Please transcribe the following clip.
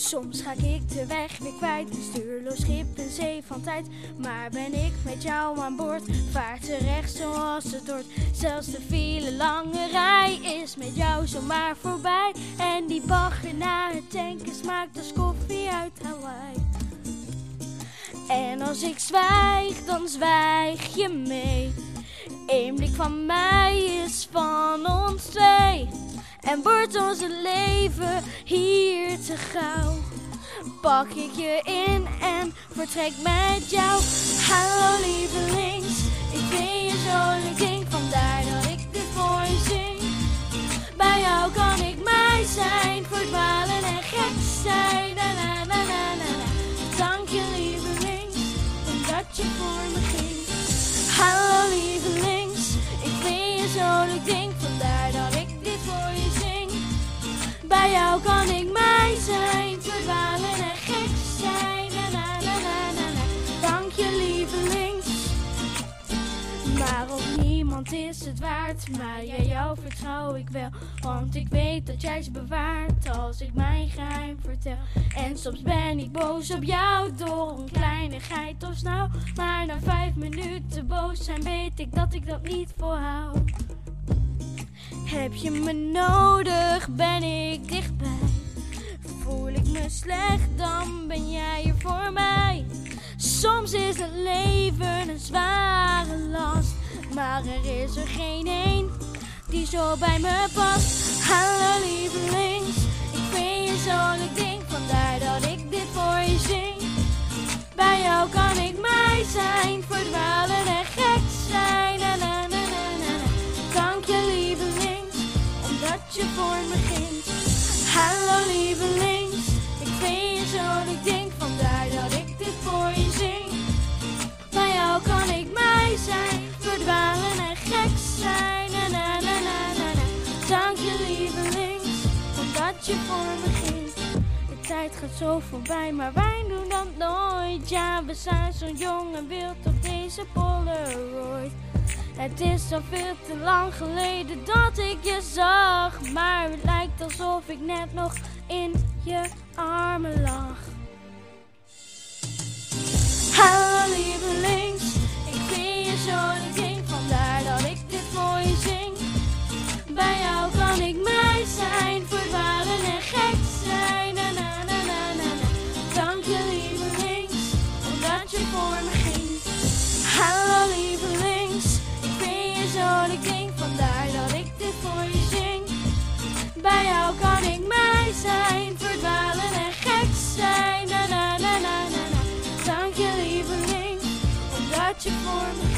Soms ga ik de weg weer kwijt, een stuurloos schip in zee van tijd. Maar ben ik met jou aan boord, vaart terecht zoals het hoort. Zelfs de file lange rij is met jou zomaar voorbij. En die bagger na het tanken smaakt als koffie uit Hawaii. En als ik zwijg, dan zwijg je mee. Eén blik van mij is van ons twee. En wordt ons leven hier te gauw. Pak ik je in en vertrek met jou. Hallo lievelings, ik vind je zo leuk ding. Vandaar dat ik dit voor je zing. Bij jou kan ik mij zijn, verdwalen en gek zijn. Na, na, na, na, na, na. Dank je lievelings, omdat je voor me ging. Hallo lievelings, ik vind je zo leuk ding. Vandaar dat ik dit voor je zing. Bij jou kan het waard. Maar jij jou vertrouw ik wel. Want ik weet dat jij ze bewaart als ik mijn geheim vertel. En soms ben ik boos op jou door een kleinigheid of snauw. Maar na vijf minuten boos zijn weet ik dat ik dat niet volhoud. Heb je me nodig, ben ik dichtbij. Voel ik me slecht, dan ben jij er voor mij. Soms is het leven een last, maar er is er geen één die zo bij me past. Hallo lievelings, ik vind je zo leuk ding, vandaar dat ik dit voor je zing. Bij jou kan ik mij zijn, verdwalen en gek zijn. Dank je lievelings, omdat je voor me ging. Hallo lievelings, je voor. De tijd gaat zo voorbij, maar wij doen dat nooit. Ja, we zijn zo jong en wild op deze Polaroid. Het is al veel te lang geleden dat ik je zag. Maar het lijkt alsof ik net nog in je armen lag. Na, na, na,